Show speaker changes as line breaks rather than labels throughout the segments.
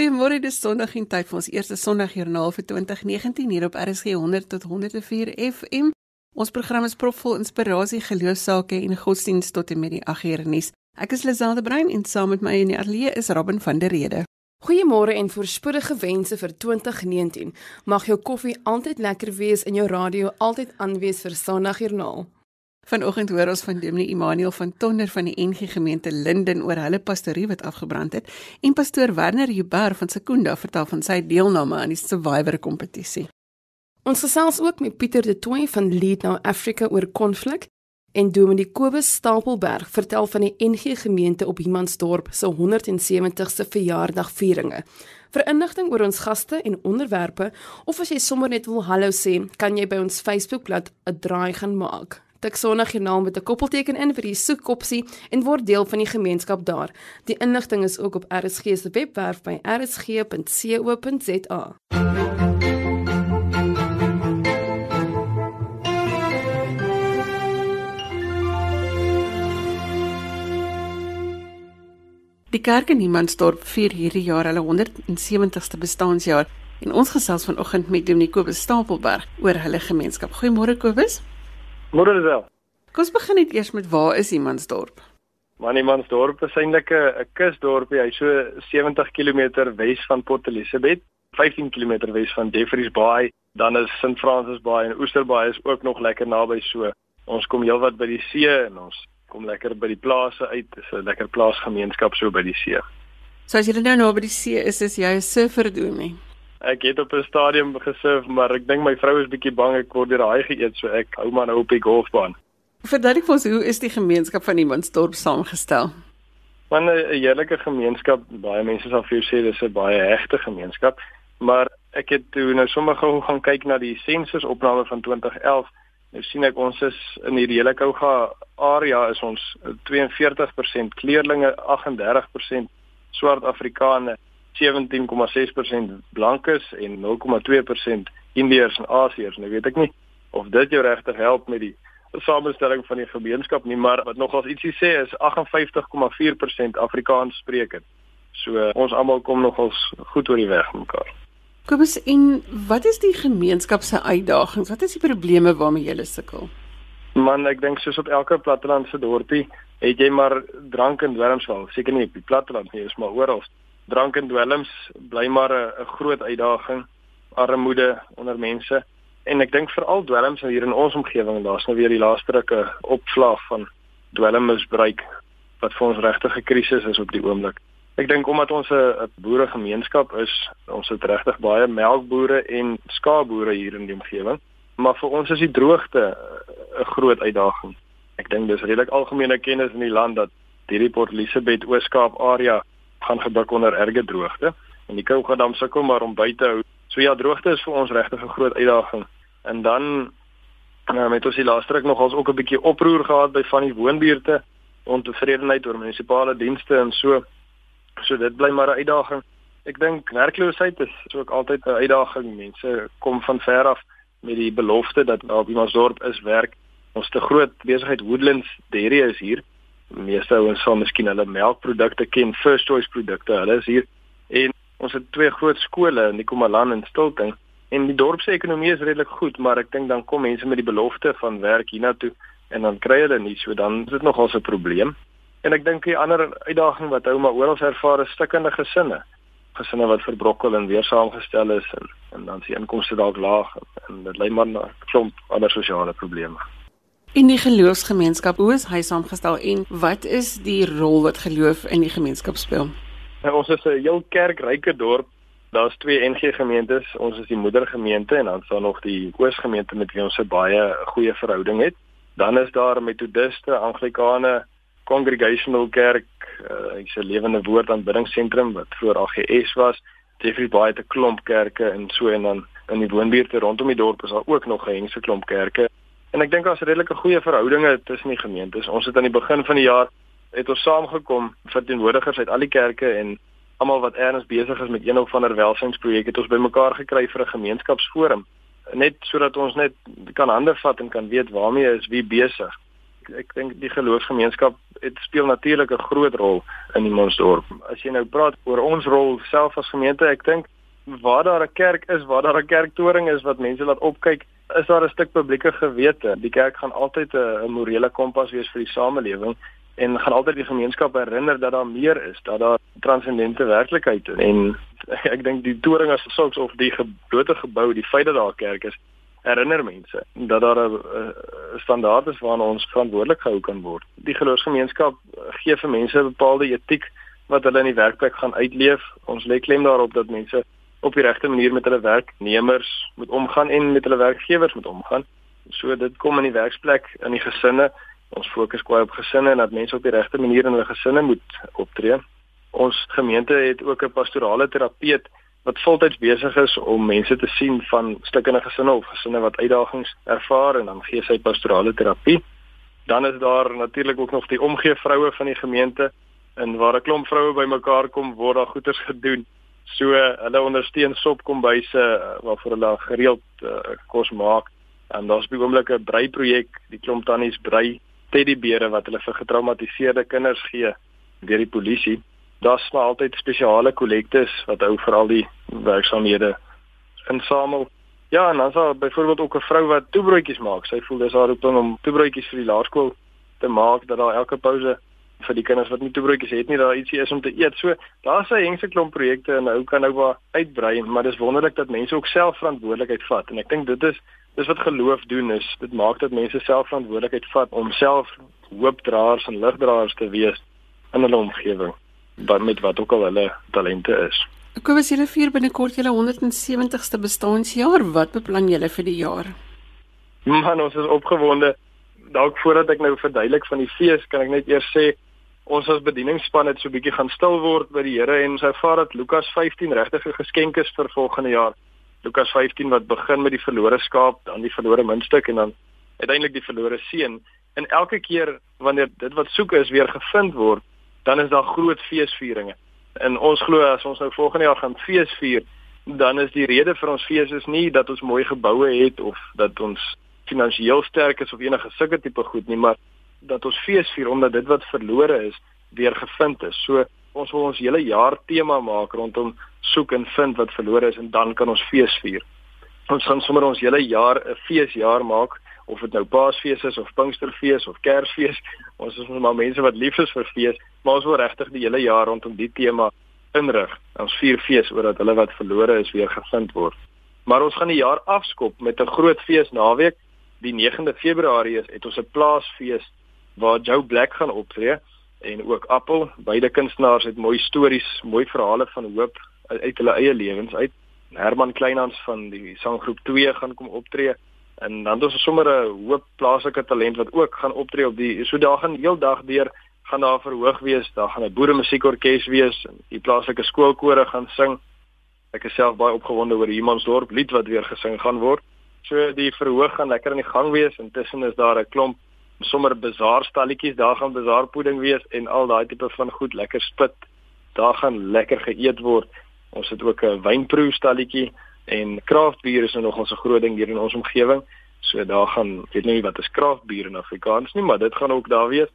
Goeiemôre, dis Sondag en tyd vir ons eerste Sondagjoernaal vir 2019 hier op RSG 100 tot 104 FM. Ons program is propvol inspirasie, geloofsake en godsdienst tot en met die 8 uur nuus. Ek is Liselde Brein en saam met my in die ateljee is Robin van der Rede.
Goeiemôre en voorspoedige wense vir 2019. Mag jou koffie altyd lekker wees en jou radio altyd aan wees vir Sondagjoernaal.
Vanoggend hoor ons van Dominee Immanuel van Tonder van die NG Gemeente Linden oor hulle pastorie wat afgebrand het en pastoor Werner Huber van Sekunda vertel van sy deelname aan die Survivor kompetisie.
Ons gesels ook met Pieter de Tooy van Lead Now Africa oor konflik en Dominee Kobus Stapelberg vertel van die NG Gemeente op Humansdorp se 170ste verjaardagvieringe. Vir inligting oor ons gaste en onderwerpe of as jy sommer net wil hallo sê, kan jy by ons Facebookblad 'n draai gaan maak. Tik Sondag jou naam met 'n koppelteken in vir die soekopsie en word deel van die gemeenskap daar. Die inligting is ook op RSG se webwerf by rsg.co.za.
Die kerk in Niemandsdorp vier hierdie jaar hulle 170ste bestaanjaar en ons gesels vanoggend met Dominee Kobus Stapelberg oor hulle gemeenskap. Goeiemôre Kobus.
Môre is wel.
Kom ons begin net eers met waar is Imansdorp?
Maar Imansdorp is eintlik 'n kusdorpie, hy so 70 km wes van Port Elizabeth, 15 km wes van Jeffreys Bay, dan is St Francis Bay en Oosterbaai is ook nog lekker naby so. Ons kom heelwat by die see en ons kom lekker by die plase uit. Dis 'n lekker plaasgemeenskap so by die see.
So as jy nou nou by die see is, is jy 'n surfer doen nie?
Ek het op 'n stadium gesurf, maar ek dink my vrou is bietjie bang ek word deur haai geëet, so ek hou maar nou op die golfbaan.
Verduidelik vir ons hoe is die gemeenskap van Niemandsdorp saamgestel?
Man 'n heerlike gemeenskap. Baie mense sal vir jou sê dis 'n baie hegte gemeenskap, maar ek het toe nou sommer gou gaan kyk na die sensusopname van 2011. Nou sien ek ons is in hierdie hele Kouga area is ons 42% kleurlinge, 38% swart Afrikaners 17,6% blankes en 0,2% Indiërs en Asiërs. Nou weet ek nie of dit jou regtig help met die samestelling van die gemeenskap nie, maar wat nogals ietsie sê is 58,4% Afrikaans sprekend. So ons almal kom nogals goed oor die weg mekaar.
Kobus, en wat is die gemeenskap se uitdagings? Wat is die probleme waarmee julle sukkel?
Man, ek dink soos op elke plattelandse dorpie, het jy maar drank en dwelmsval. Seker nie op die platteland nie, is maar oral drank en dwelms bly maar 'n groot uitdaging armoede onder mense en ek dink veral dwelms hier in ons omgewing daar's nou weer die laaste rukke opslag van dwelmmisbruik wat vir ons regtig 'n krisis is op die oomblik. Ek dink omdat ons 'n boeregemeenskap is, ons het regtig baie melkbore en skaapboere hier in die omgewing, maar vir ons is die droogte 'n groot uitdaging. Ek dink dis redelik algemene kennis in die land dat hierdie Port Elizabeth Ooskaap area gaan gebuk onder erge droogte en die Kougadam sukkel maar om by te hou. So ja, droogte is vir ons regtig 'n groot uitdaging. En dan nou met ons die laaste ruk nogals ook 'n bietjie oproer gehad by van die woonbuurte ontevredenheid oor munisipale dienste en so. So dit bly maar 'n uitdaging. Ek dink werkloosheid is ook altyd 'n uitdaging. Mense kom van ver af met die belofte dat op ons dorp is werk. Ons te groot besigheid Woodlands Dairy is hier meeste ouens sal miskien hulle melkprodukte ken, First Choice produkte. Hulle is hier en ons het twee groot skole in Nikomalan en Stilting en die dorp se ekonomie is redelik goed, maar ek dink dan kom mense met die belofte van werk hiernatoe en dan kry hulle nie, so dan is dit nogal 'n probleem. En ek dink die ander uitdaging wat ouma oral ervaar is stikkende gesinne. Gesinne wat verbrokkel en weer saamgestel is en en dan se inkomste dalk laag en dit lei maar na 'n klomp ander sosiale probleme.
In die geloofsgemeenskap, hoe is hy saamgestel en wat is die rol wat geloof in die gemeenskap speel?
Nou, ons is 'n heel kerkryke dorp. Daar's twee NG gemeentes. Ons is die moedergemeente en dan is daar nog die Oosgemeente met wie ons 'n baie goeie verhouding het. Dan is daar Methodiste, Anglikane, Congregational Kerk, uh, hy's 'n lewende woord aanbiddingsentrum wat voor AGS was. Jeffrey Bay het 'n klomp kerke en so en dan in die woonbuurte rondom die dorp is daar ook nog 'n hengse klomp kerke. En ek dink daar's redelike goeie verhoudinge tussen die gemeentes. Ons het aan die begin van die jaar het ons saamgekom verteenwoordigers uit al die kerke en almal wat erns besig is met een of ander welsynsprojek het ons bymekaar gekry vir 'n gemeenskapsforum net sodat ons net kan hande vat en kan weet waarmee is wie besig. Ek, ek dink die geloofsgemeenskap het speel natuurlik 'n groot rol in die Monsdorp. As jy nou praat oor ons rol self as gemeente, ek dink waar daar 'n kerk is, waar daar 'n kerktoring is wat mense laat opkyk, is daar 'n stuk publieke gewete. Die kerk gaan altyd 'n morele kompas wees vir die samelewing en gaan altyd die gemeenskap herinner dat daar meer is, dat daar transcendente werklikheid is. En ek dink die toring as sulks of die gebrote gebou, die feit dat daar 'n kerk is, herinner mense dat daar 'n standaard is waarna ons verantwoordelik gehou kan word. Die geloofsgemeenskap gee vir mense 'n bepaalde etiek wat hulle in die werkplek gaan uitleef. Ons lê klem daarop dat mense op die regte manier met hulle werknemers moet omgaan en met hulle werkgewers moet omgaan. So dit kom in die werksplek, in die gesinne. Ons fokus kwai op gesinne en dat mense op die regte manier in hulle gesinne moet optree. Ons gemeente het ook 'n pastorale terapeut wat voltyds besig is om mense te sien van stukkende gesinne of gesinne wat uitdagings ervaar en dan gee sy pastorale terapie. Dan is daar natuurlik ook nog die omgee vroue van die gemeente en waar 'n klomp vroue bymekaar kom word daar goeders gedoen. So hulle ondersteun sopkombuise eh, waarvoor hulle gereeld uh, kos maak. En daar's by oomblik 'n breiprojek, die klomp tannies brei teddybere wat hulle vir getraumatiseerde kinders gee deur die polisie daar's maar altyd spesiale kollektes wat hou vir al die werksaamhede insamel. Ja, en dan is daar byvoorbeeld ook 'n vrou wat toebroodjies maak. Sy voel dis haar roeping om toebroodjies vir die laerskool te maak dat daar elke pouse vir die kinders wat nie toebroodjies het nie, daar ietsie is om te eet. So, daar's 'n hengse klomp projekte en nou kan nou maar uitbrei, maar dis wonderlik dat mense ook self verantwoordelikheid vat en ek dink dit is dis wat geloof doen is dit maak dat mense self verantwoordelikheid vat om self hoopdraers en ligdraers te wees in hulle omgewing wat met wat ook al hulle talente is.
Kobus, julle vier binnekort julle 170ste bestaanjaar. Wat beplan julle vir die jaar?
Man, ons is opgewonde. Dalk voordat ek nou verduidelik van die fees, kan ek net eers sê ons as bedieningsspan het so 'n bietjie gaan stil word by die Here en sy vader dat Lukas 15 regtig 'n geskenk is vir volgende jaar. Lukas 15 wat begin met die verlore skaap, dan die verlore muntstuk en dan uiteindelik die verlore seun. En elke keer wanneer dit wat soek is weer gevind word, dan is daar groot feesvieringe. En ons glo as ons nou volgende jaar gaan feesvier, dan is die rede vir ons fees is nie dat ons mooi geboue het of dat ons finansiëel sterk is of enige sulke tipe goed nie, maar dat ons feesvier omdat dit wat verlore is weer gevind is. So ons wil ons hele jaar tema maak rondom soek en vind wat verlore is en dan kan ons feesvier. Ons gaan sommer ons hele jaar 'n feesjaar maak of dit nou Paasfees is of Pinksterfees of Kersfees. Ons is maar mense wat lief is vir fees, maar ons wil regtig die hele jaar rondom die tema inrig. Ons vier fees oor dat hulle wat verlore is weer gevind word. Maar ons gaan die jaar afskop met 'n groot fees naweek. Die 9de Februarie is het ons 'n plaasfees waar Joe Black gaan optree en ook Appel. Beide kunstenaars het mooi stories, mooi verhale van hoop uit hulle eie lewens uit. Herman Kleinhans van die sanggroep 2 gaan kom optree En dan is daar sommer 'n hoop plaaslike talent wat ook gaan optree op die so daar gaan heeldag deur gaan daar verhoog wees, daar gaan 'n boere musiekorkes wees en die plaaslike skoolkore gaan sing. Ek is self baie opgewonde oor Humansdorp lied wat weer gesing gaan word. So die verhoog gaan lekker in die gang wees. Intussen is daar 'n klomp sommer bazaarstalletjies, daar gaan bazaarpudding wees en al daai tipe van goed, lekker spit. Daar gaan lekker geëet word. Ons het ook 'n wynproe stalletjie en craftbier is nou nog ons 'n groot ding hier in ons omgewing. So daar gaan weet nou nie wat is craftbier in Afrikaans nie, maar dit gaan ook daar wees.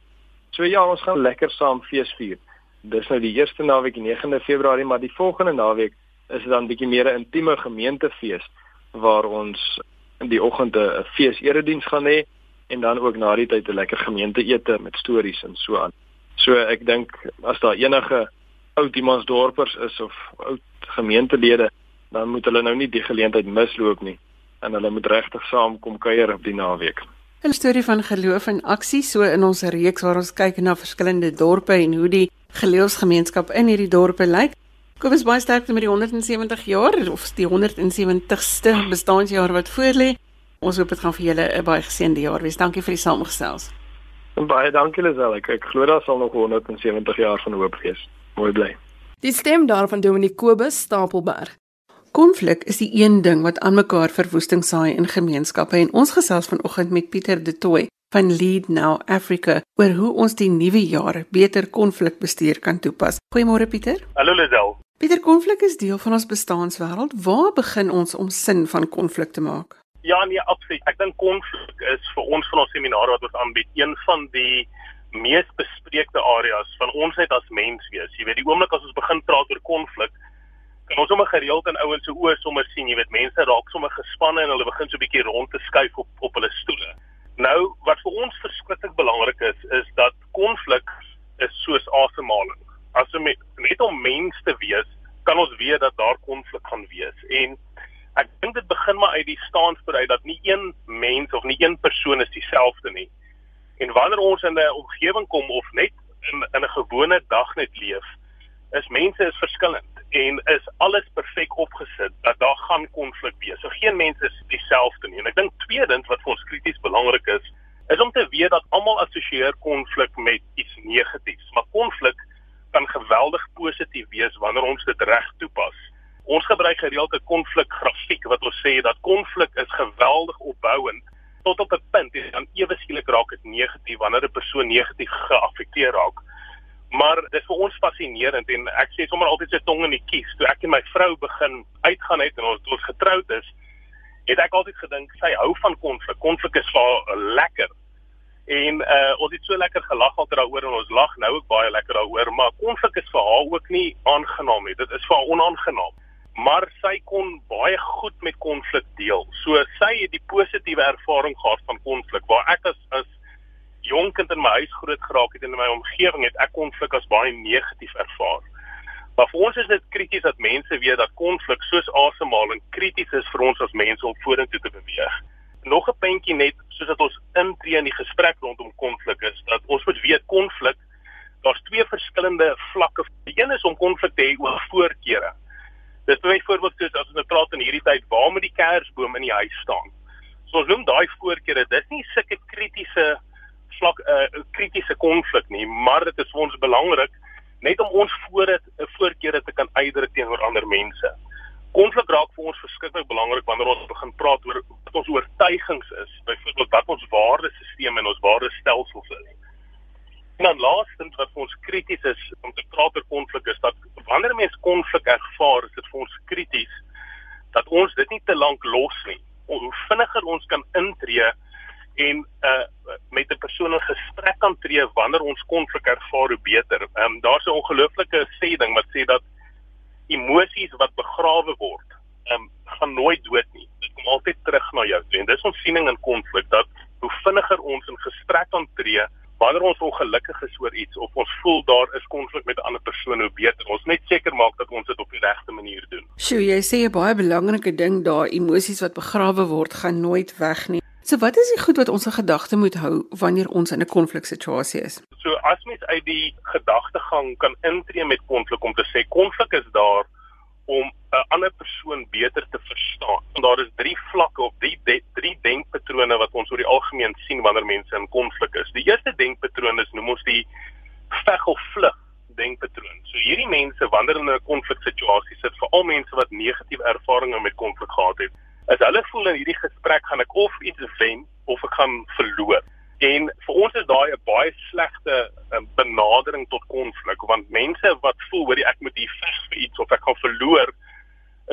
So ja, ons gaan lekker saam fees vier. Dis nou die eerste naweek, die 9de Februarie, maar die volgende naweek is dit dan bietjie meer 'n intieme gemeentefees waar ons in die oggend 'n fees erediens gaan hê en dan ook na die tyd 'n lekker gemeenteete met stories en so aan. So ek dink as daar enige ou Dimansdorpers is of ou gemeentelede dan moet hulle nou nie die geleentheid misloop nie en hulle moet regtig saam kom kuier op die naweek.
'n Storie van geloof en aksie so in ons reeks waar ons kyk na verskillende dorpe en hoe die geloofsgemeenskap in hierdie dorpe lyk. Kobus baie sterkte met die 170 jaar of die 170ste bestaanjaar wat voorlê. Ons hoop dit gaan vir julle 'n baie geseënde jaar wees. Dankie vir die samestelling.
Baie dankie Lisel. Ek, ek glo daar sal nog 170 jaar van hoop wees. Mooi bly.
Die stem daarvan Dominee Kobus Stapelberg.
Konflik is die een ding wat aan mekaar verwoesting saai in gemeenskappe en ons gesels vanoggend met Pieter De Tooy van Lead Now Africa oor hoe ons die nuwe jaar beter konflikbestuur kan toepas. Goeiemôre Pieter.
Hallo Lisel.
Pieter, konflik is deel van ons bestaanswêreld. Waar begin ons om sin van konflik te maak?
Ja, nee, absoluut. Ek dink konflik is vir ons van ons seminar wat ons aanbied, een van die mees bespreekte areas van ons net as mens wees. Jy weet, die oomblik as ons begin praat oor konflik, kan ons sommer gereeld in ouens se oë sommer sien, jy weet, mense raak sommer gespanne en hulle begin so 'n bietjie rond te skuif op op hulle stoele. Nou, wat vir ons verskriklik belangrik is, is dat konflik is soos asemhaling. As jy met, net om mens te wees, kan ons weet dat daar konflik gaan wees en ek dink dit begin maar uit die staansbereid dat nie een mens of nie een persoon is dieselfde nie. En wanneer ons in 'n omgewing kom of net in in 'n gewone dag net leef, is mense is verskillend en is alles perfek opgesit dat daar gaan konflik wees. So geen mens is dieselfde nie. En ek dink tweedens wat vir ons krities belangrik is, is om te weet dat almal assosieer konflik met iets negatiefs, maar konflik kan geweldig positief wees wanneer ons dit reg toepas. Ons gebruik gereeld 'n konflikgrafiek wat ons sê dat konflik is geweldig opbouend tot op 'n punt en dan ewe skielik raak dit negatief wanneer 'n persoon negatief geaffekteer raak. Maar dit is vir ons fascinerend en ek sê sommer altyd sy tong in die kies. Toe ek en my vrou begin uitgaan het en ons ons getroud is, het ek altyd gedink sy hou van konflik. Konflik is vir haar lekker. En uh ons het so lekker gelag altyd daaroor en ons lag nou ook baie lekker daaroor, maar konflik is vir haar ook nie aangenaam nie. Dit is vir haar onaangenaam maar sy kon baie goed met konflik deel. So sy het die positiewe ervaring gehad van konflik waar ek as as jong kind in my huis groot geraak het en in my omgewing het ek konflik as baie negatief ervaar. Maar vir ons is dit krities dat mense weet dat konflik soos asemhaling krities is vir ons as mense om vorentoe te beweeg. Nog 'n puntjie net soos dat ons intree in die gesprek rondom konflik is dat ons moet weet konflik daar's twee verskillende vlakke. Die een is om konflik te hê oor voorkeure Dis byvoorbeeld soos as ons nou praat in hierdie tyd waar moet die kersboom in die huis staan. So ons noem daai voorkeure, dis nie sulke kritiese vlak 'n uh, kritiese konflik nie, maar dit is vir ons belangrik net om ons voor dit 'n voorkeure te kan uitdruk teenoor ander mense. Konflik raak vir ons verskriklik belangrik wanneer ons begin praat oor wat ons oortuigings is, byvoorbeeld wat ons waardesisteem en ons waardestelsels is. En dan laastens wat vir ons krities is om te praat oor konflik is dat wanneer mense konflik ervaar, is dit vir ons krities dat ons dit nie te lank los nie. Hoe vinniger ons kan intree en uh met 'n persoon in gesprek kan tree wanneer ons konflik ervaar, hoe beter. Ehm um, daar's 'n ongelooflike sê ding wat sê dat emosies wat begrawe word, ehm um, gaan nooit dood nie. Dit kom altyd terug na jou toe. En dis ons siening in konflik dat hoe vinniger ons in gesprek kan tree, wanneer ons ongelukkig is oor iets of ons voel daar is konflik met 'n ander persoon, hoe beter ons net seker maak dat ons dit op die regte manier doen.
Sjoe, jy sê 'n baie belangrike ding daar, emosies wat begrawe word, gaan nooit weg nie. So wat is die goed wat ons in gedagte moet hou wanneer ons in 'n konfliksituasie is?
So as mens uit die gedagtegang kan intree met konflik om te sê konflik is daar om 'n ander persoon beter te verstaan. Want daar is drie vlakke of drie de, drie denkpatrone wat ons oor die algemeen sien wanneer mense in konflik is. Die eerste denkpatroon is noem ons die veg of vlug denkpatroon. So hierdie mense wanneer hulle in 'n konfliksituasie sit, veral mense wat negatiewe ervarings met konflik gehad het, is hulle voel in hierdie gesprek gaan ek of iets wen of ek gaan verloor. En vir ons is daai 'n baie slegte um, benadering tot konflik want mense wat voel hoor ek moet hier veg vir iets of ek gaan verloor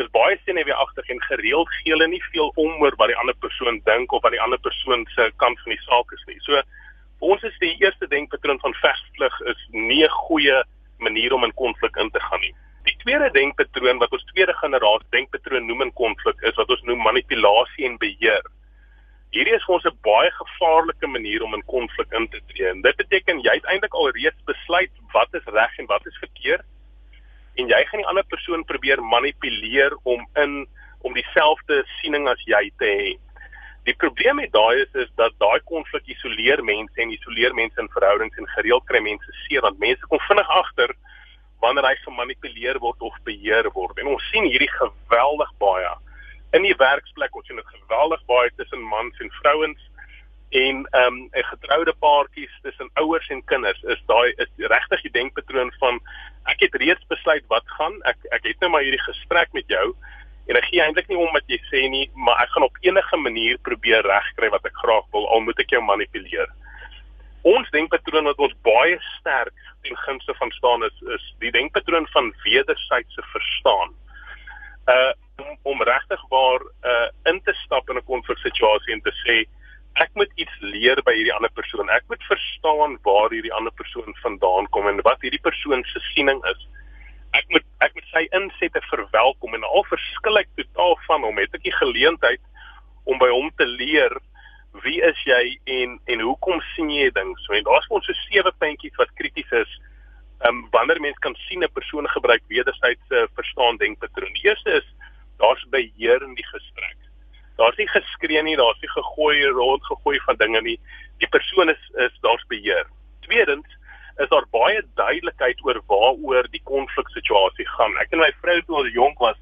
is baie senuweeagtig en gereeld gee hulle nie veel om oor wat die ander persoon dink of wat die ander persoon se kant van die saak is nie. So vir ons is die eerste denkpatroon van vegvlug is nie 'n goeie manier om in konflik in te gaan nie. Die tweede denkpatroon wat ons tweede generasie denkpatroon noem in konflik is wat ons noem manipulasie en beheer. Hierdie is vir ons 'n baie gevaarlike manier om in konflik in te tree. En dit beteken jy het eintlik al reeds besluit wat is reg en wat is verkeerd en jy gaan die ander persoon probeer manipuleer om in om dieselfde siening as jy te hê. Die probleem met daai is is dat daai konflik isoleer mense en isoleer mense in verhoudings en gereeld kry mense seer want mense kom vinnig agter wanneer hy gemanipuleer word of beheer word. En ons sien hierdie geweldig baie in die werksplek ons sien dit geweldig baie tussen mans en vrouens en ehm um, 'n getroude paartjies tussen ouers en kinders is daai is regtig die denkpatroon van ek het reeds besluit wat gaan ek ek het nou maar hierdie gesprek met jou en ek gee eintlik nie om wat jy sê nie maar ek gaan op enige manier probeer regkry wat ek graag wil al moet ek jou manipuleer. Ons denkpatroon wat ons baie sterk ten gunste van staan is is die denkpatroon van wederwysige verstaan. Uh om, regtig waar uh in te stap in 'n konfliksituasie en te sê ek moet iets leer by hierdie ander persoon. Ek moet verstaan waar hierdie ander persoon vandaan kom en wat hierdie persoon se siening is. Ek moet ek moet sy insette verwelkom en al verskil ek totaal van hom, het ek die geleentheid om by hom te leer wie is jy en en hoekom sien jy dinge so en daar's ons so sewe puntjies wat krities is um, wanneer mens kan sien 'n persoon gebruik wederwysige verstaan denkpatroon die eerste is daar's beheer in die gesprek. Daar's nie geskree nie daar's nie gegooi rond gegooi van dinge nie. Die persoon is is daar's beheer. Tweedens is daar baie duidelikheid oor waaroor die konfliksituasie gaan. Ek en my vrou toe ons jonk was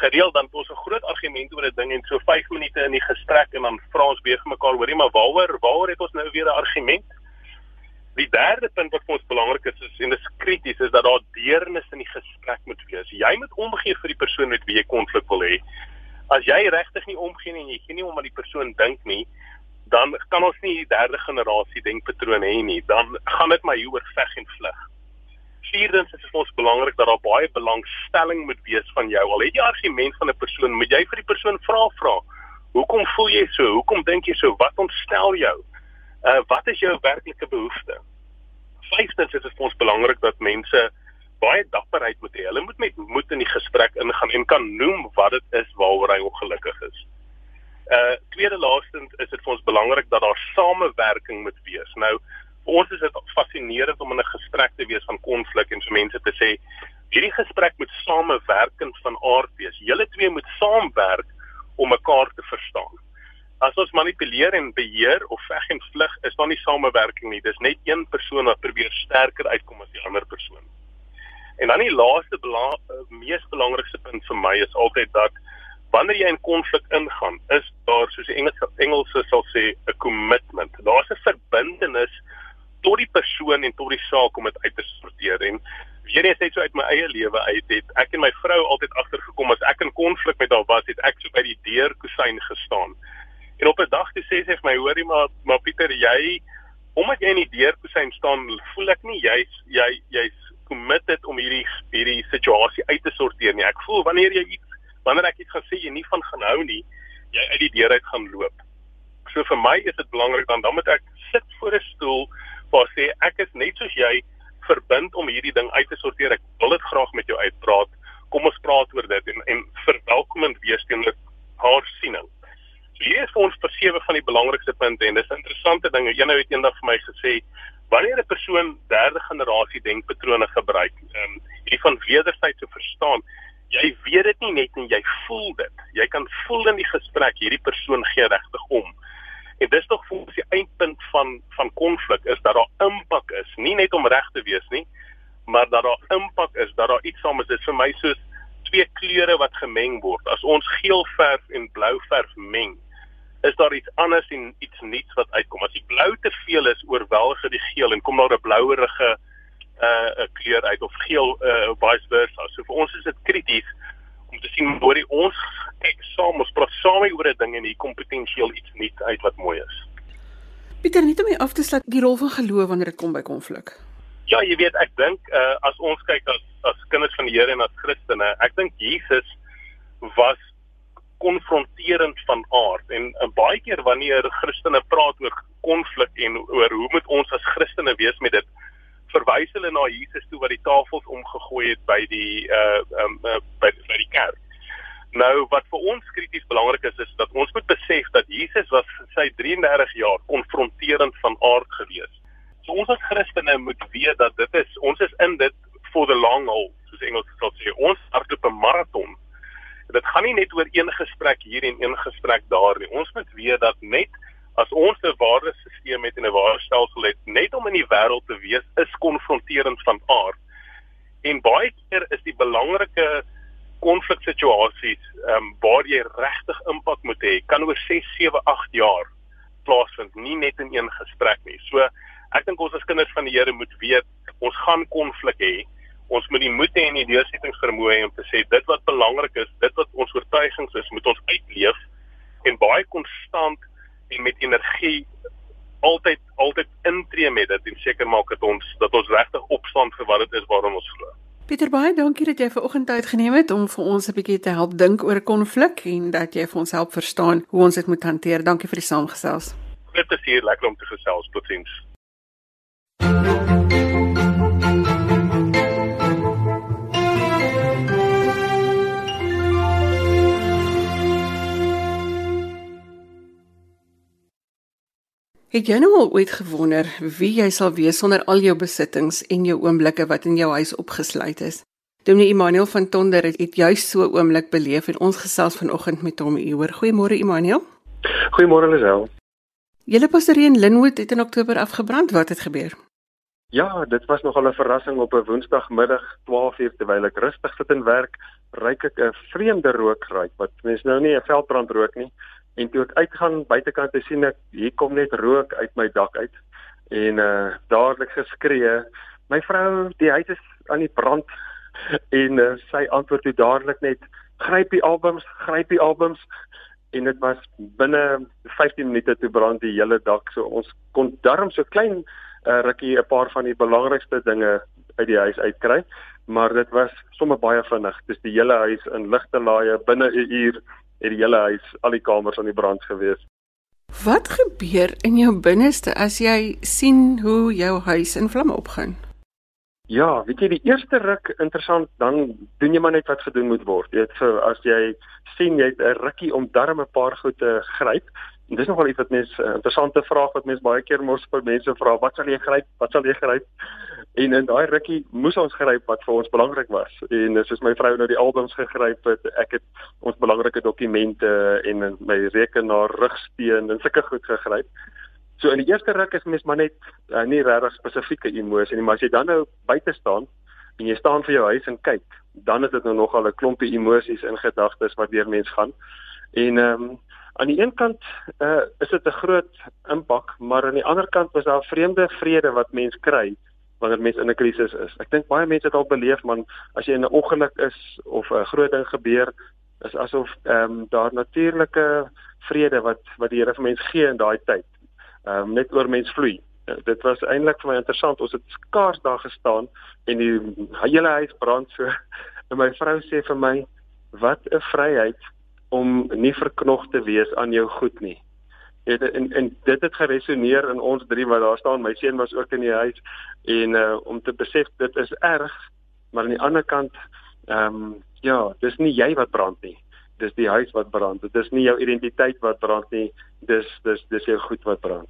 gereeld dan ons 'n groot argument oor 'n ding en so 5 minute in die gesprek en dan vra ons weer mekaar hoorie maar waaroor waaroor het ons nou weer 'n argument? Die derde punt wat vir ons belangrik is, is en dit is krities is dat daar deernis in die gesprek moet wees. Jy moet omgee vir die persoon met wie jy konflik wil hê. As jy regtig nie omgee nie en jy gee nie om wat die persoon dink nie, dan kan ons nie die derde generasie denkpatroon hê nie. Dan gaan dit maar hier oor veg en vlug. Vierdens is dit ons belangrik dat daar baie belangstelling moet wees van jou. Al het jy argument van 'n persoon, moet jy vir die persoon vra vra. Hoekom voel jy so? Hoekom dink jy so? Wat ontstel jou? Uh wat is jou werklike behoefte? Vyfstens is dit vir ons belangrik dat mense baie dapperheid moet hê. Hulle moet met moed in die gesprek ingaan en kan noem wat dit is waaroor hy ongelukkig is. Uh tweede laastens is dit vir ons belangrik dat daar samewerking moet wees. Nou vir ons is dit fascinerend om in 'n gesprek te wees van konflik en vir mense te sê hierdie gesprek moet samewerkend van aard wees. Julle twee moet saamwerk om mekaar te verstaan. As ons manipuleer en beheer of veg en vlug, is daar nie samewerking nie. Dis net een persoon wat probeer sterker uitkom as die ander persoon. En dan die laaste bela mees belangrikste punt vir my is altyd dat wanneer jy in konflik ingaan, is daar soos die Engels Engelse sal sê 'n commitment. Daar's 'n verbintenis tot die persoon en tot die saak om dit uit te sorteer en weer eens net so uit my eie lewe uit het ek en my vrou altyd agtergekom as ek in konflik met haar was het ek so by die deur kusyn gestaan en op 'n dag toe sê sy vir my hoorie maar maar Pieter jy omdat jy in die deur kusyn staan voel ek nie jy's jy jy's committed om hierdie hierdie situasie uit te sorteer nie ek voel wanneer jy iets wanneer ek iets gaan sê jy nie van gaan hou nie jy uit die deur uit gaan loop so vir my is dit belangrik dan dan moet ek sit voor 'n stoel waar sê ek is net soos jy verbind om hierdie ding uit te sorteer. Ek wil dit graag met jou uitpraat. Kom ons praat oor dit en en verwelkomend wees teenoor haar siening. Hier is ons vir sewe van die belangrikste punte en dis interessante dinge. Een nou het eendag vir my gesê wanneer 'n persoon derde generasie denkpatrone gebruik, ehm um, hierdie van wederwysige verstaan, jy weet dit nie net en jy voel dit. Jy kan voel in die gesprek hierdie persoon gee regtig om. En dis tog vir ons die eindpunt van van konflik is dat daar impak is, nie net om reg te wees nie, maar dat daar impak is, dat daar iets saam is. Dit is vir my soos twee kleure wat gemeng word. As ons geel verf en blou verf meng, is daar iets anders en iets nuuts wat uitkom. As die blou te veel is, oorweldig die geel en kom daar 'n blouerige uh 'n kleur uit of geel uh vice versa. So vir ons is dit krities om te sien hoe die ons kyk saam, ons praat saam oor 'n ding en hier kom potensieel iets nuut uit wat mooi is.
Pieter, net om jy af te sluit die rol van geloof wanneer dit kom by konflik.
Ja, jy weet, ek dink uh, as ons kyk as as kinders van die Here en as Christene, ek dink Jesus was konfronterend van aard en uh, baie keer wanneer Christene praat oor konflik en oor hoe moet ons as Christene wees met dit verwys hulle na Jesus toe wat die tafels omgegooi het by die uh um uh, by, by die kerk. Nou wat vir ons krities belangrik is is dat ons moet besef dat Jesus was sy 33 jaar konfronterend van aard gewees. So ons as Christene moet weet dat dit is ons is in dit for the long haul, soos Engels sal sê. Ons hardloop 'n maraton. Dit gaan nie net oor een gesprek hier en een gesprek daar nie. Ons moet weet dat net as ons 'n waardesisteem het en 'n waardestelsel het, net om in die wêreld te wees is konfronterend van aard. En baie keer is die belangrike konfliksituasies ehm um, waar jy regtig impak moet hê, kan oor 6, 7, 8 jaar plaasvind, nie net in een gesprek nie. So ek dink ons as kinders van die Here moet weet, ons gaan konflik hê. Ons moet die moed hê en die deursettingsvermoë hê om te sê dit wat belangrik is, dit wat ons oortuigings is, moet ons uitleef en baie konstant en met energie altyd altyd intree met dit en seker maak dat ons dat ons regtig opstaan vir wat dit is waarom ons glo.
Pieter baie dankie dat jy ver oggend tyd geneem het om vir ons 'n bietjie te help dink oor konflik en dat jy vir ons help verstaan hoe ons dit moet hanteer. Dankie vir die saamgesels.
Groot plesier, lekker om te gesels. Totsiens.
Het jy nou al ooit gewonder wie jy sal wees sonder al jou besittings en jou oomblikke wat in jou huis opgesluit is? Dominee Immanuel van Tonder het, het juis so 'n oomblik beleef en ons gesels vanoggend met hom hieroor. Goeiemôre Immanuel.
Goeiemôre Lisel.
Julle pastorie in Linwood het in Oktober afgebrand. Wat het gebeur?
Ja, dit was nogal 'n verrassing op 'n Woensdagmiddag 12:00 terwyl ek rustig sit en werk, ryk ek 'n vreemde rook ruik wat mens nou nie 'n veldbrand rook nie. En toe ek uitgaan buitekant te sien ek hier kom net rook uit my dak uit en uh dadelik geskree, "My vrou, die huis is aan die brand." En uh, sy antwoord toe dadelik net, "Gryp die albums, gryp die albums." En dit was binne 15 minute toe brand die hele dak. So ons kon darm so klein uh, rukkie 'n paar van die belangrikste dinge uit die huis uitkry, maar dit was sommer baie vinnig. Dis die hele huis in ligte laaie binne 'n uur het die hele huis, al die kamers aan die brand gewees.
Wat gebeur in jou binneste as jy sien hoe jou huis in vlamme opgaan?
Ja, weet jy die eerste ruk interessant, dan doen jy maar net wat gedoen moet word. Jy weet so as jy sien jy het 'n rukkie om darm 'n paar goed te gryp. En dis nogal iets wat mense 'n interessante vraag wat mense baie keer mos vir mense vra, wat sal jy gryp? Wat sal jy gryp? En in daai rukkie moes ons gryp wat vir ons belangrik was. En dis soos my vrou nou die albums gegryp het, ek het ons belangrike dokumente en my rekenaar, rugsteen en sulke goed gegryp. So in die eerste ruk is mens maar net uh, nie regtig spesifieke emosie nie, maar as jy dan nou buite staan en jy staan vir jou huis en kyk, dan is dit nou nogal 'n klompie emosies en gedagtes wat deur mens gaan. En ehm um, aan die een kant uh, is dit 'n groot impak, maar aan die ander kant was daar 'n vreemde vrede wat mens kry wanneer mens in 'n krisis is. Ek dink baie mense het al beleef man as jy in 'n ongeluk is of 'n groot ding gebeur, is asof ehm um, daar natuurlike vrede wat wat die Here vir mens gee in daai tyd. Ehm um, net oor mens vloei. Uh, dit was eintlik vir my interessant. Ons het skaars daar gestaan en die hele huis brand so. En my vrou sê vir my, "Wat 'n vryheid om nie verknog te wees aan jou goed nie." Het en en dit het geresoneer in ons drie wat daar staan. My seun was ook in die huis en uh om te besef dit is erg, maar aan die ander kant ehm um, ja, dis nie jy wat brand nie. Dis die huis wat brand. Dit is nie jou identiteit wat brand nie. Dis dis dis jou goed wat brand.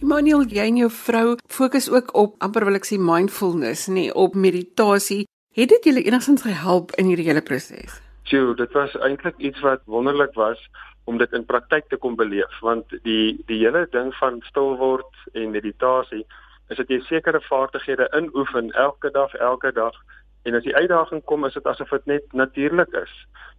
Emmanuel, jy en jou vrou fokus ook op amper wil ek sê mindfulness, nê, op meditasie. Het dit julle enigstens gehelp in hierdie hele proses?
Sjoe, dit was eintlik iets wat wonderlik was om dit in praktyk te kom beleef want die die hele ding van stil word en meditasie is dat jy sekere vaardighede inoefen elke dag elke dag en as die uitdaging kom is dit asof dit net natuurlik is.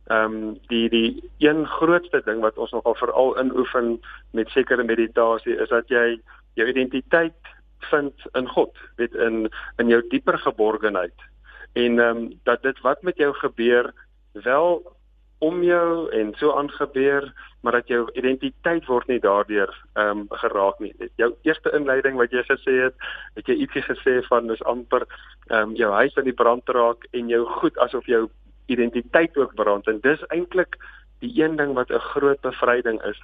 Ehm um, die die een grootste ding wat ons nogal veral inoefen met sekere meditasie is dat jy jou identiteit vind in God, weet in in jou dieper geborgenheid. En ehm um, dat dit wat met jou gebeur wel om jou en so aangebeur, maar dat jou identiteit word nie daardeur ehm um, geraak nie. Jou eerste inleiding wat jy gesê het, het jy ietsie gesê van dis amper ehm um, jou huis aan die brand raak en jou goed asof jou identiteit ook brand en dis eintlik die een ding wat 'n groot bevryding is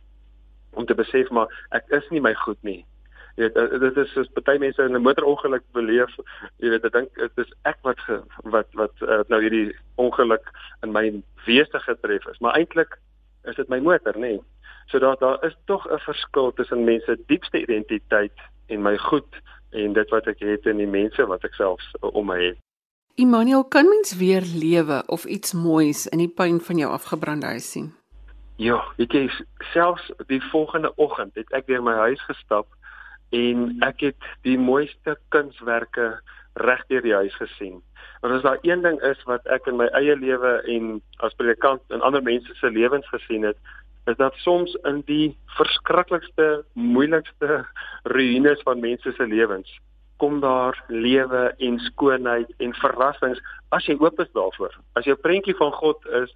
om te besef maar ek is nie my goed nie jy weet eh, dit is soos baie mense in 'n motorongeluk beleef. Jy weet ek dink dit is ek wat ge, wat wat uh, nou hierdie ongeluk in my wese getref is. Maar eintlik is dit my motor nê. Nee. so daar daar is tog 'n verskil tussen mense diepste identiteit en my goed en dit wat ek het en die mense wat ek self om my het.
Immanuel kan mens weer lewe of iets moois in die pyn van jou afgebrande huis sien?
Ja, ek is selfs die volgende oggend het ek deur my huis gestap en ek het die mooiste kunswerke reg deur die huis gesien. Want as daar een ding is wat ek in my eie lewe en as predikant in ander mense se lewens gesien het, is dat soms in die verskriklikste, moeilikste ruïnes van mense se lewens kom daar lewe en skoonheid en verrassings as jy oop is daarvoor. As jou prentjie van God is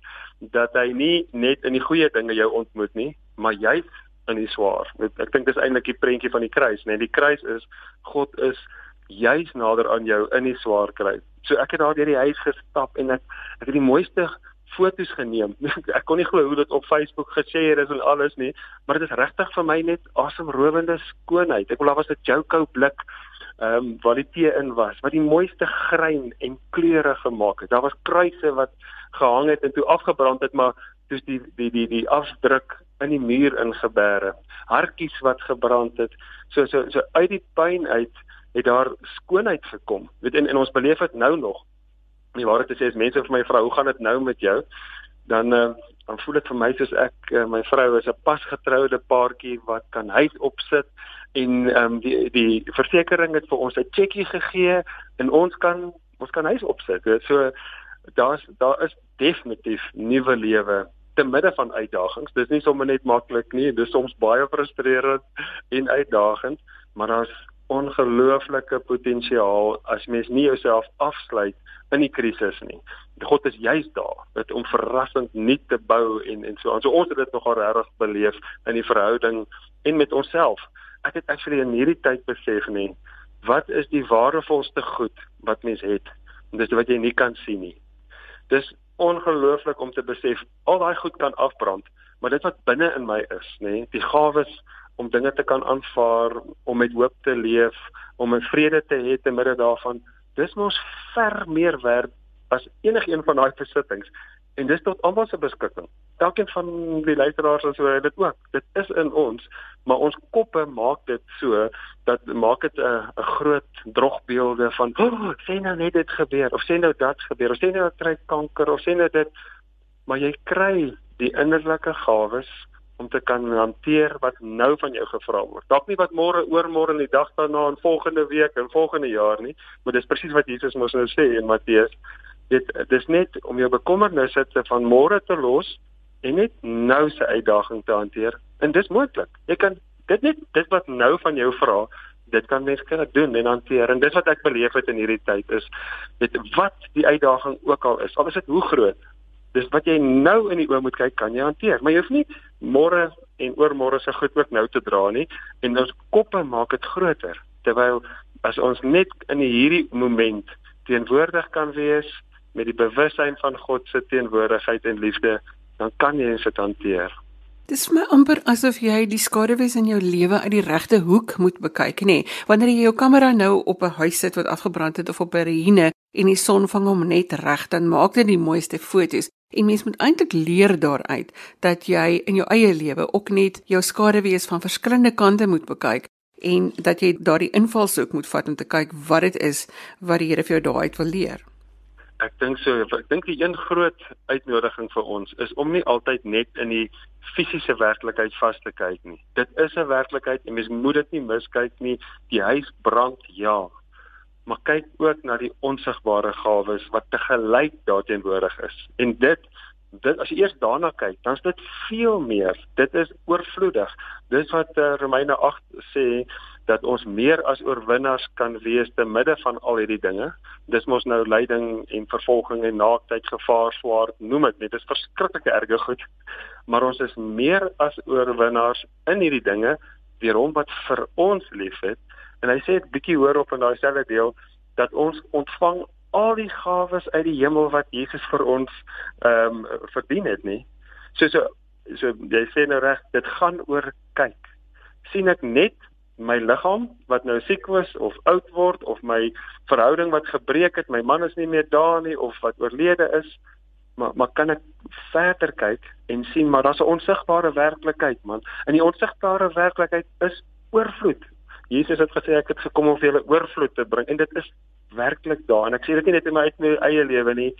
dat hy nie net in die goeie dinge jou ontmoet nie, maar juist in die swaar. Ek dink dis eintlik die prentjie van die kruis, né? Nee, die kruis is God is juis nader aan jou in die swaar kry. So ek het daar deur die huis gestap en ek ek het die mooiste foto's geneem. ek kon nie glo hoe dit op Facebook geshare is en alles nie, maar dit is regtig vir my net asemrowende skoonheid. Ek wil daar was 'n Joko blik ehm um, waar die tee in was, wat die mooiste grein en kleure gemaak het. Daar was kruise wat gehang het en toe afgebrand het, maar dis die die die die afdruk in die muur ingebere. Hartjies wat gebrand het. So so so uit die pyn uit het daar skoonheid gekom. Weet en, en ons beleef dit nou nog. Die waarheid is as mense vir my vra, "Hoe gaan dit nou met jou?" dan uh, dan voel dit vir my soos ek uh, my vrou is 'n pasgetroude paartjie wat kan huis opsit en ehm um, die die versekerings het vir ons 'n cheque gegee en ons kan ons kan huis opsit. So daar's daar is definitief nuwe lewe te midde van uitdagings. Dis nie sommer net maklik nie, dis soms baie frustrerend en uitdagend, maar daar's ongelooflike potensiaal as mens nie jouself afsluit in die krisis nie. God is juist daar dit om verrassend nuut te bou en en so. So ons het dit nogal regtig beleef in die verhouding en met onsself. Ek het actually in hierdie tyd besef nie wat is die waardevolste goed wat mens het. En dis wat jy nie kan sien nie. Dis ongelooflik om te besef al daai goed kan afbrand, maar dit wat binne in my is, nê, die gawes om dinge te kan aanvaar, om met hoop te leef, om 'n vrede te hê te midde daarvan, dis mos ver meer werd as enigiets van daai besittings en dis tot almal se beskikking. Elkeen van die luisteraars as hulle dit ook. Dit is in ons, maar ons koppe maak dit so dat maak dit 'n 'n groot drogbeelde van oh, sê nou net dit gebeur of sê nou dat gebeur of sê nou ek kry kanker of sê nou dit maar jy kry die innerlike gawes om te kan hanteer wat nou van jou gevra word. Dalk nie wat môre, oormôre en die dag daarna en volgende week en volgende jaar nie, maar dis presies wat Jesus mos nou sê in Matteus. Dit dis net om jou bekommernisse te van môre te los en net nou se uitdaging te hanteer. En dis moontlik. Jy kan dit net dit wat nou van jou vra, dit kan mens kan doen en hanteer. En dis wat ek beleef het in hierdie tyd is dit wat die uitdaging ook al is. Al is dit hoe groot, dis wat jy nou in die oë moet kyk kan jy hanteer maar jy hoef nie môre en oormôre se goed ook nou te dra nie en ons koppe maak dit groter terwyl as ons net in hierdie moment teenwoordig kan wees met die bewussyn van God se teenwoordigheid en liefde dan kan jy dit hanteer
Dis my amper asof jy die skaduwees in jou lewe uit die regte hoek moet bekyk, nê. Nee, wanneer jy jou kamera nou op 'n huis sit wat afgebrand het of op 'n ruïne en die son vang hom net reg, dan maak dit die mooiste foto's. En mens moet eintlik leer daaruit dat jy in jou eie lewe ook net jou skaduwees van verskillende kante moet bekyk en dat jy daardie invalshoek moet vat om te kyk wat dit is wat die Here vir jou daaruit wil leer.
Ek dink so, ek dink die een groot uitnodiging vir ons is om nie altyd net in die fisiese werklikheid vas te kyk nie. Dit is 'n werklikheid en mens moet dit nie miskyk nie. Die huis brand, ja, maar kyk ook na die onsigbare gawes wat te gelyk daarteenwoordig is. En dit dit as jy eers daarna kyk, dan is dit veel meer. Dit is oorvloedig. Dis wat uh, Romeine 8 sê dat ons meer as oorwinnaars kan wees te midde van al hierdie dinge. Dis mos nou lyding en vervolging en naaktheid, gevaar, swaard, noem dit net. Dit is verskriklike erge goed. Maar ons is meer as oorwinnaars in hierdie dinge deur hom wat vir ons liefhet En hy sê 'n bietjie hoor op in daai selfde deel dat ons ontvang al die gawes uit die hemel wat Jesus vir ons ehm um, verdien het, nie? So so so jy sê nou reg, dit gaan oor kyk. sien ek net my liggaam wat nou siek was of oud word of my verhouding wat gebreek het, my man is nie meer daar nie of wat oorlede is, maar maar kan ek verder kyk en sien maar daar's 'n onsigbare werklikheid man. In die onsigbare werklikheid is oorvloed. Jesus het gesê ek het gekom om vir julle oorvloed te bring en dit is werklik daar en ek sê dit nie net in my eie lewe nie.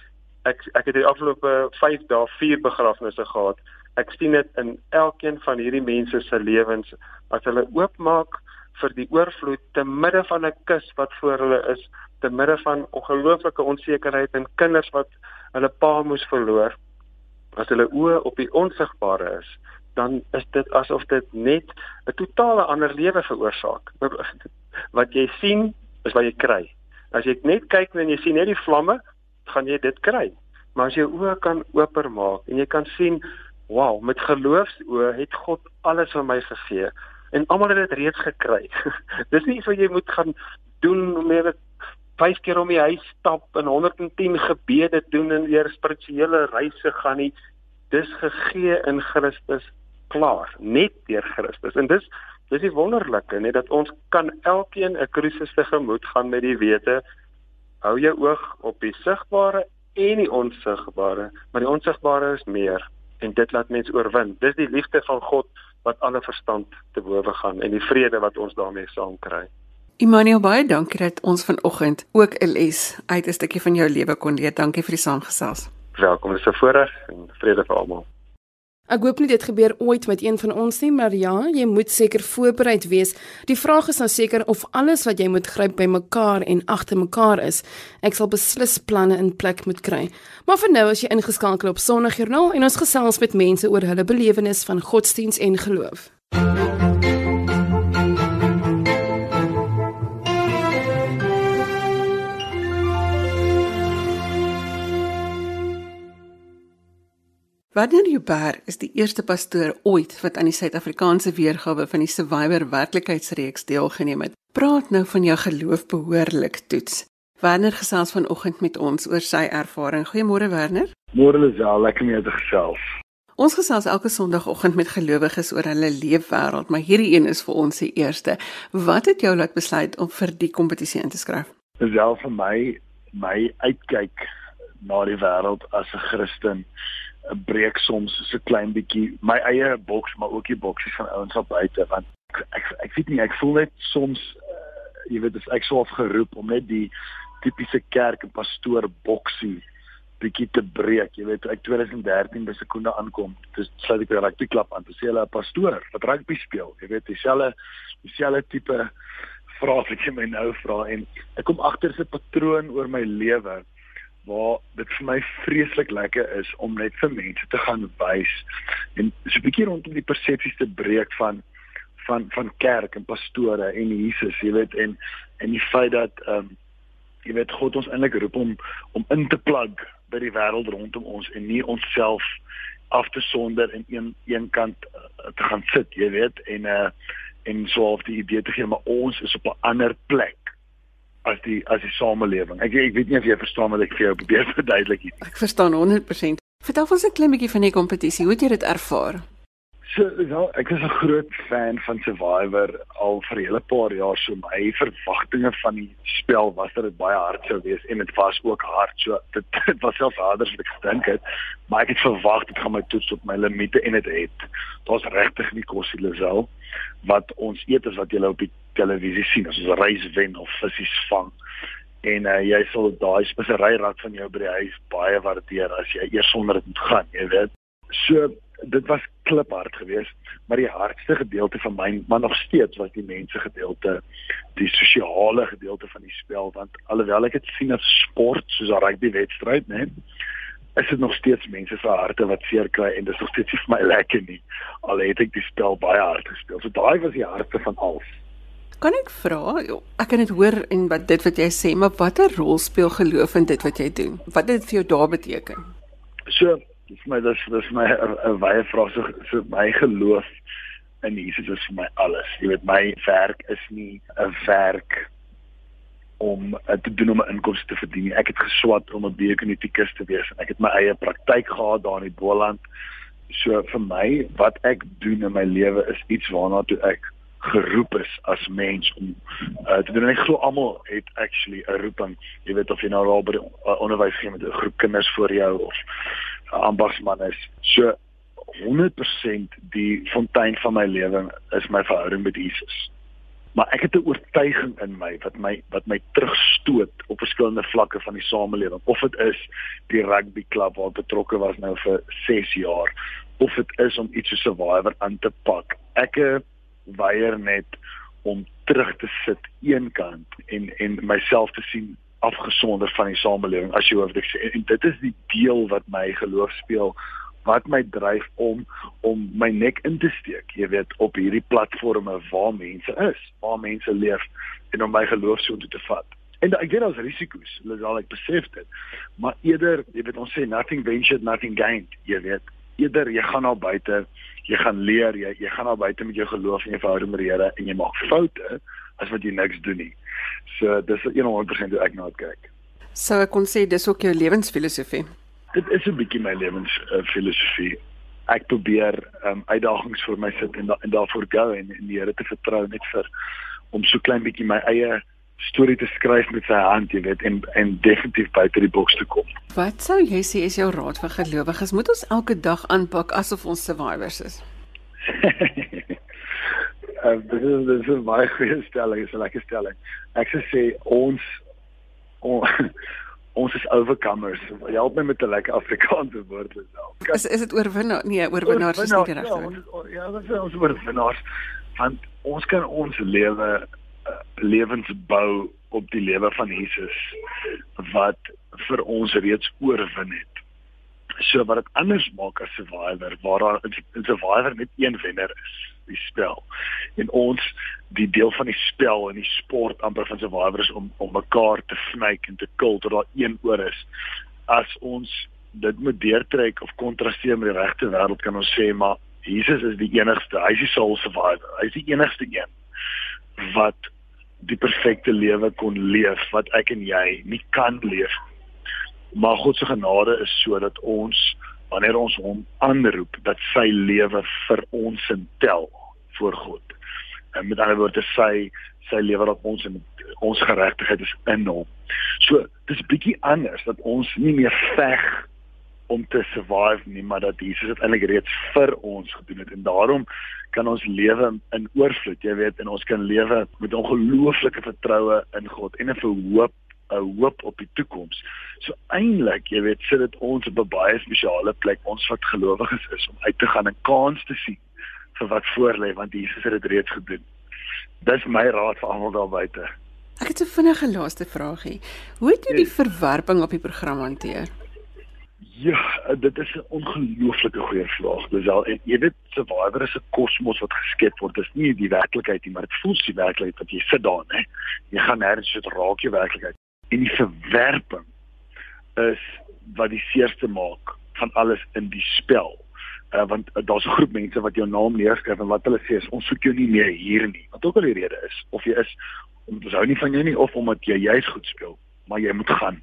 Ek ek het die afgelope 5 dae 4 begrafnisse gehad. Ek sien dit in elkeen van hierdie mense se lewens as hulle oopmaak vir die oorvloed te midde van 'n kus wat voor hulle is, te midde van ongelooflike onsekerheid en kinders wat hulle pa moes verloor. As hulle oë op die onsigbare is, dan is dit asof dit net 'n totale ander lewe veroorsaak. Wat jy sien is wat jy kry. As jy net kyk en jy sien net die vlamme, gaan jy dit kry. Maar as jy oë kan oopmaak en jy kan sien, wow, met geloofsoë het God alles vir my gegee en almal het dit reeds gekry. Dis nie iets wat jy moet gaan doen om net
vyf keer om die huis stap en 110 gebede doen en eers spirituele reise gaan nie. Dis gegee in Christus klaar, net deur Christus. En dis dis die wonderlike, net dat ons kan elkeen 'n krisis tegemoet gaan met die wete hou jou oog op die sigbare en die onsigbare, maar die onsigbare is meer en dit laat mens oorwin. Dis die liefde van God wat alle verstand te bowe gaan en die vrede wat ons daarmee saam kry.
Immanuel baie dankie dat ons vanoggend ook 'n les uit 'n stukkie van jou lewe kon leer. Dankie vir die saamgesels.
Welkom, dis 'n voorreg en vrede vir almal.
Ek hoop nie dit gebeur ooit met een van ons nie, maar ja, jy moet seker voorbereid wees. Die vraag is nou seker of alles wat jy moet gryp by mekaar en agter mekaar is. Ek sal beslis planne in plek moet kry. Maar vir nou as jy ingeskakel op Sondagjoernaal en ons gesels met mense oor hulle belewenis van godsdiens en geloof.
Wanneer Joubert is die eerste pastoor ooit wat aan die Suid-Afrikaanse weergawe van die Survivor werklikheidsreeks deelgeneem het. Praat nou van jou geloof behoorlik toets. Werner gesels vanoggend met ons oor sy ervaring. Goeiemôre Werner.
Môre Lisel, lekker om jou te gesels.
Ons gesels elke Sondagoggend met gelowiges oor hulle leefwêreld, maar hierdie een is vir ons die eerste. Wat het jou laat besluit om vir die kompetisie in te skryf?
Lisel vir my my uitkyk na die wêreld as 'n Christen breek soms so klein bietjie. My eie boks maar ook die boksies van ouens op buite want ek, ek ek weet nie ek voel net soms uh, jy weet dis ek sou afgeroep om net die tipiese kerk en pastoor boksie bietjie te breek jy weet ek 2013 by sekonde aankom dis sluit ek by rugby klub aan te sê hulle 'n pastoor wat rugby speel jy weet dieselfde dieselfde tipe vrae wat jy my nou vra en ek kom agter 'n patroon oor my lewe waar dit vir my vreeslik lekker is om net vir mense te gaan wys en so 'n bietjie rondom die persepsies te breek van van van kerk en pastore en Jesus, jy weet en en die feit dat ehm um, jy weet God ons eintlik roep om om in te plug by die wêreld rondom ons en nie onsself af te sonder in een een kant uh, te gaan sit, jy weet en uh en so op die idee te gee maar ons is op 'n ander plek as die as die samelewing. Ek ek weet nie of jy verstaan wat ek vir jou probeer verduidelik nie.
Ek verstaan 100%. Vertel ons 'n klein bietjie van die kompetisie. Hoe het jy dit ervaar?
So, ja, ek is 'n groot fan van Survivor al vir 'n hele paar jaar. So my verwagtinge van die spel was dat dit baie hard sou wees en dit was ook hard. So dit, dit was selfs harder as ek gedink het. Maar ek het verwag dit gaan my toets tot my limite en dit het. het. Daar's regtig nie kos hier Lisel wat ons eet as wat jy op die televisie sien as ons reis wen of visse vang en uh, jy sal daai speseryrad van jou by die huis baie waardeer as jy eers sonder dit moet gaan jy weet. So dit was kliphard geweest maar die hardste gedeelte van my maar nog steeds was die mense gedeelte die sosiale gedeelte van die spel want alhoewel ek dit sien as sport soos 'n rugby wedstryd is dit nog steeds mense se harte wat seer kry en dit is nog steeds vir my lekker nie. Al het ek die spel baie hard gespeel so daai was die hardste van alles
Kan ek vra, ek kan dit hoor en wat dit wat jy sê, maar watter rol speel geloof in dit wat jy doen? Wat dit vir jou daar beteken?
So, dis my dis dis my 'n baie vraag so, so my geloof in Jesus is vir my alles. Jy weet my werk is nie 'n werk om uh, te doen om 'n inkomste te verdien. Ek het geswat om 'n biokinetikus te wees en ek het my eie praktyk gehad daar in die Boland. So vir my wat ek doen in my lewe is iets waarna toe ek geroep is as mens om uh, te doen. Ek glo almal het actually 'n roeping. Jy weet of jy nou al by die uh, onderwys gee met 'n groep kinders voor jou of 'n uh, ambagsman is. So 100% die fontein van my lewe is my verhouding met Jesus. Maar ek het 'n oortuiging in my wat my wat my terugstoot op verskillende vlakke van die samelewing. Of dit is die rugby klub waar ek betrokke was nou vir 6 jaar of dit is om iets 'n survivor aan te pak. Ek weier net om terug te sit eenkant en en myself te sien afgesonder van die samelewing as jy ek sê. En dit is die deel wat my geloof speel wat my dryf om om my nek in te steek jy weet op hierdie platforms waar mense is waar mense leef en om my geloof so toe te vat. En ek weet daar's risiko's dis al ek besef dit maar eerder jy weet ons sê nothing ventured nothing gained jy weet. Eerder jy gaan na buite jy gaan leer jy jy gaan daar buite met jou geloof en jou verhouding met die Here en jy maak foute as wat jy niks doen nie. So dis 100% hoe ek na dit kyk.
Sou ek kon sê dis ook jou lewensfilosofie?
Dit is 'n bietjie my lewensfilosofie. Uh, ek probeer um, uitdagings vir my sit en, da en daarvoor gou en, en die Here te vertrou net vir om so klein bietjie my eie storie te skryf met sy hand, jy weet, en en definitief buite die boks te kom.
Wat sou jy sê is jou raad vir gelowiges? Moet ons elke dag aanpak asof ons survivors is?
uh, dit is dit is 'n baie goeie stelling, is 'n lekker stelling. Ek sou sê ons on, ons is overcomers. Help my met 'n lekker Afrikaanse woord
self. Is is dit oorwinnaar? Nee, oorwinnaars is nie die regte woord.
Ja, ja, dit is ons oorwinnaars. Want ons kan ons lewe lewens bou op die lewe van Jesus wat vir ons reeds oorwin het. So wat dit anders maak as Survivor, waar daar in Survivor net een wenner is, die spel. En ons die deel van die spel en die sport amper van Survivor is om om mekaar te snyk en te kill tot daar een oor is. As ons dit moet deurtrek of kontrasteer met die regte wêreld kan ons sê maar Jesus is die enigste, hy is die soul survivor. Hy is die enigste een wat die perfekte lewe kon leef wat ek en jy nie kan leef maar God se genade is sodat ons wanneer ons hom aanroep dat sy lewe vir ons intel voor God. En met ander woorde sy sy lewe dat ons in ons geregtigheid is in hom. So dis bietjie anders dat ons nie meer veg om te survive nie, maar dat Jesus dit eintlik reeds vir ons gedoen het en daarom kan ons lewe in oorvloed, jy weet, en ons kan lewe met ongelooflike vertroue in God en 'n verhoop 'n hoop op die toekoms. So eintlik, jy weet, sit dit ons op 'n baie spesiale plek, ons wat gelowiges is om uit te gaan en kans te sien vir wat voorlê want Jesus het dit reeds gedoen. Dis my raad vir almal daar buite.
Ek het 'n vinnige laaste vraagie. Hoe het jy die verwerping op die program hanteer?
Ja, dit is 'n ongelooflike goeie vraag. Dis al en jy weet Survivor is 'n kosmos wat geskep word. Dis nie die werklikheid nie, maar dit voel die werklikheid wat jy sit daar, né? Jy gaan nêrens so raak jy werklikheid en die verwerping is wat die seerste maak van alles in die spel. Uh, want uh, daar's 'n groep mense wat jou naam neerskryf en wat hulle sê is ons soek jou nie meer hier nie. Wat ook al die rede is of jy is omdat ons hou nie van jou nie of omdat jy juis goed speel, maar jy moet gaan.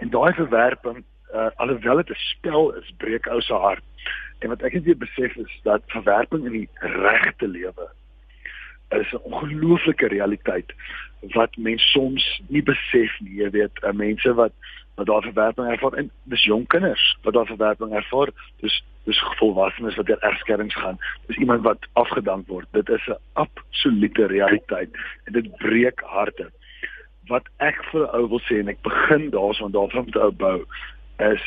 En daai verwerping uh, alhoewel dit 'n spel is, breek ou se hart. En wat ek net weer besef is dat verwerping in die regte lewe is 'n ongelooflike realiteit wat mense soms nie besef nie. Jy weet, uh, mense wat wat daar verwerping ervaar en dis jong kinders wat daar verwerping ervaar. Dis dis volwassenes wat deur egskerings gaan. Dis iemand wat afgedank word. Dit is 'n absolute realiteit en dit breek harte. Wat ek vir ou wil sê en ek begin daarson daarvan met 'n ou bou is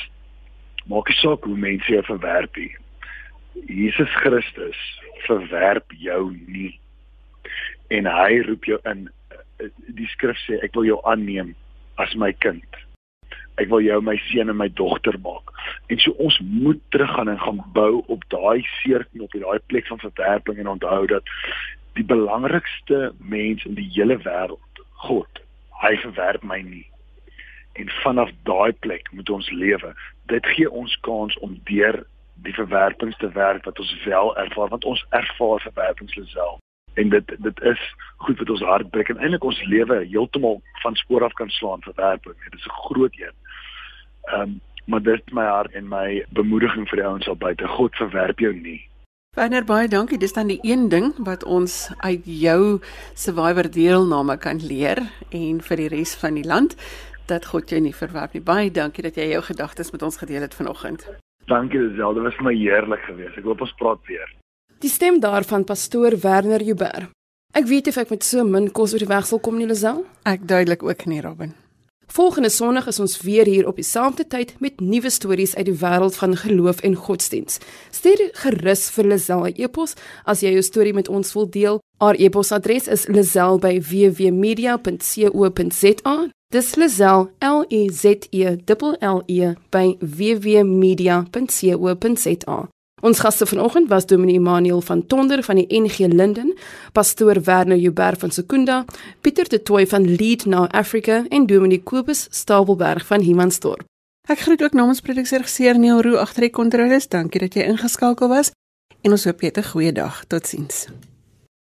maak nie saak hoe mense jou verwerp nie. Jesus Christus verwerp jou nie en hy roep jou in die skrif sê ek wil jou aanneem as my kind. Ek wil jou my seun en my dogter maak. En so ons moet teruggaan en gaan bou op daai seerknop, op daai plek van verwerping en onthou dat die belangrikste mens in die hele wêreld, God, hy verwerp my nie. En vanaf daai plek moet ons lewe. Dit gee ons kans om deur die verwerpings te werk wat ons wel ervaar want ons ervaar verwerpings self en dit dit is goed wat ons hart breek en eintlik ons lewe heeltemal van spoor af kan slaan vir werking. Dit is 'n groot een. Ehm um, maar dit my hart en my bemoediging vir die ouens al buite. God verwerp jou nie.
Werner baie dankie. Dis dan die een ding wat ons uit jou survivor deelname kan leer en vir die res van die land dat God jou nie verwerp nie. Baie dankie dat jy jou gedagtes met ons gedeel het vanoggend.
Dankie, Zelda. Dit was my heerlik geweest. Ek hoop ons praat weer.
Die stem daarvan pastoor Werner Juber. Ek weet of ek met so min kos oor die weg sal kom nie, Lisel?
Ek duidelik ook nie, Robin.
Volgende Sondag is ons weer hier op dieselfde tyd met nuwe stories uit die wêreld van geloof en godsdiens. Stuur gerus vir Lisel 'n e-pos as jy jou storie met ons wil deel. Haar e-posadres is lisel@wwmedia.co.za. Dis Lisel L E Z E L L E by wwmedia.co.za. Ons gaste vanoggend was Dominee Emmanuel van Tonder van die NG Linden, pastoor Werner Joubert van Sekunda, Pieter de Tooy van Lead Now Africa en Dominee Kobus Stabelberg van Humansdorp.
Ek groet ook namens produkseur Neil Roo agter die kontroles. Dankie dat jy ingeskakel was en ons hoop jy het 'n goeie dag. Totsiens.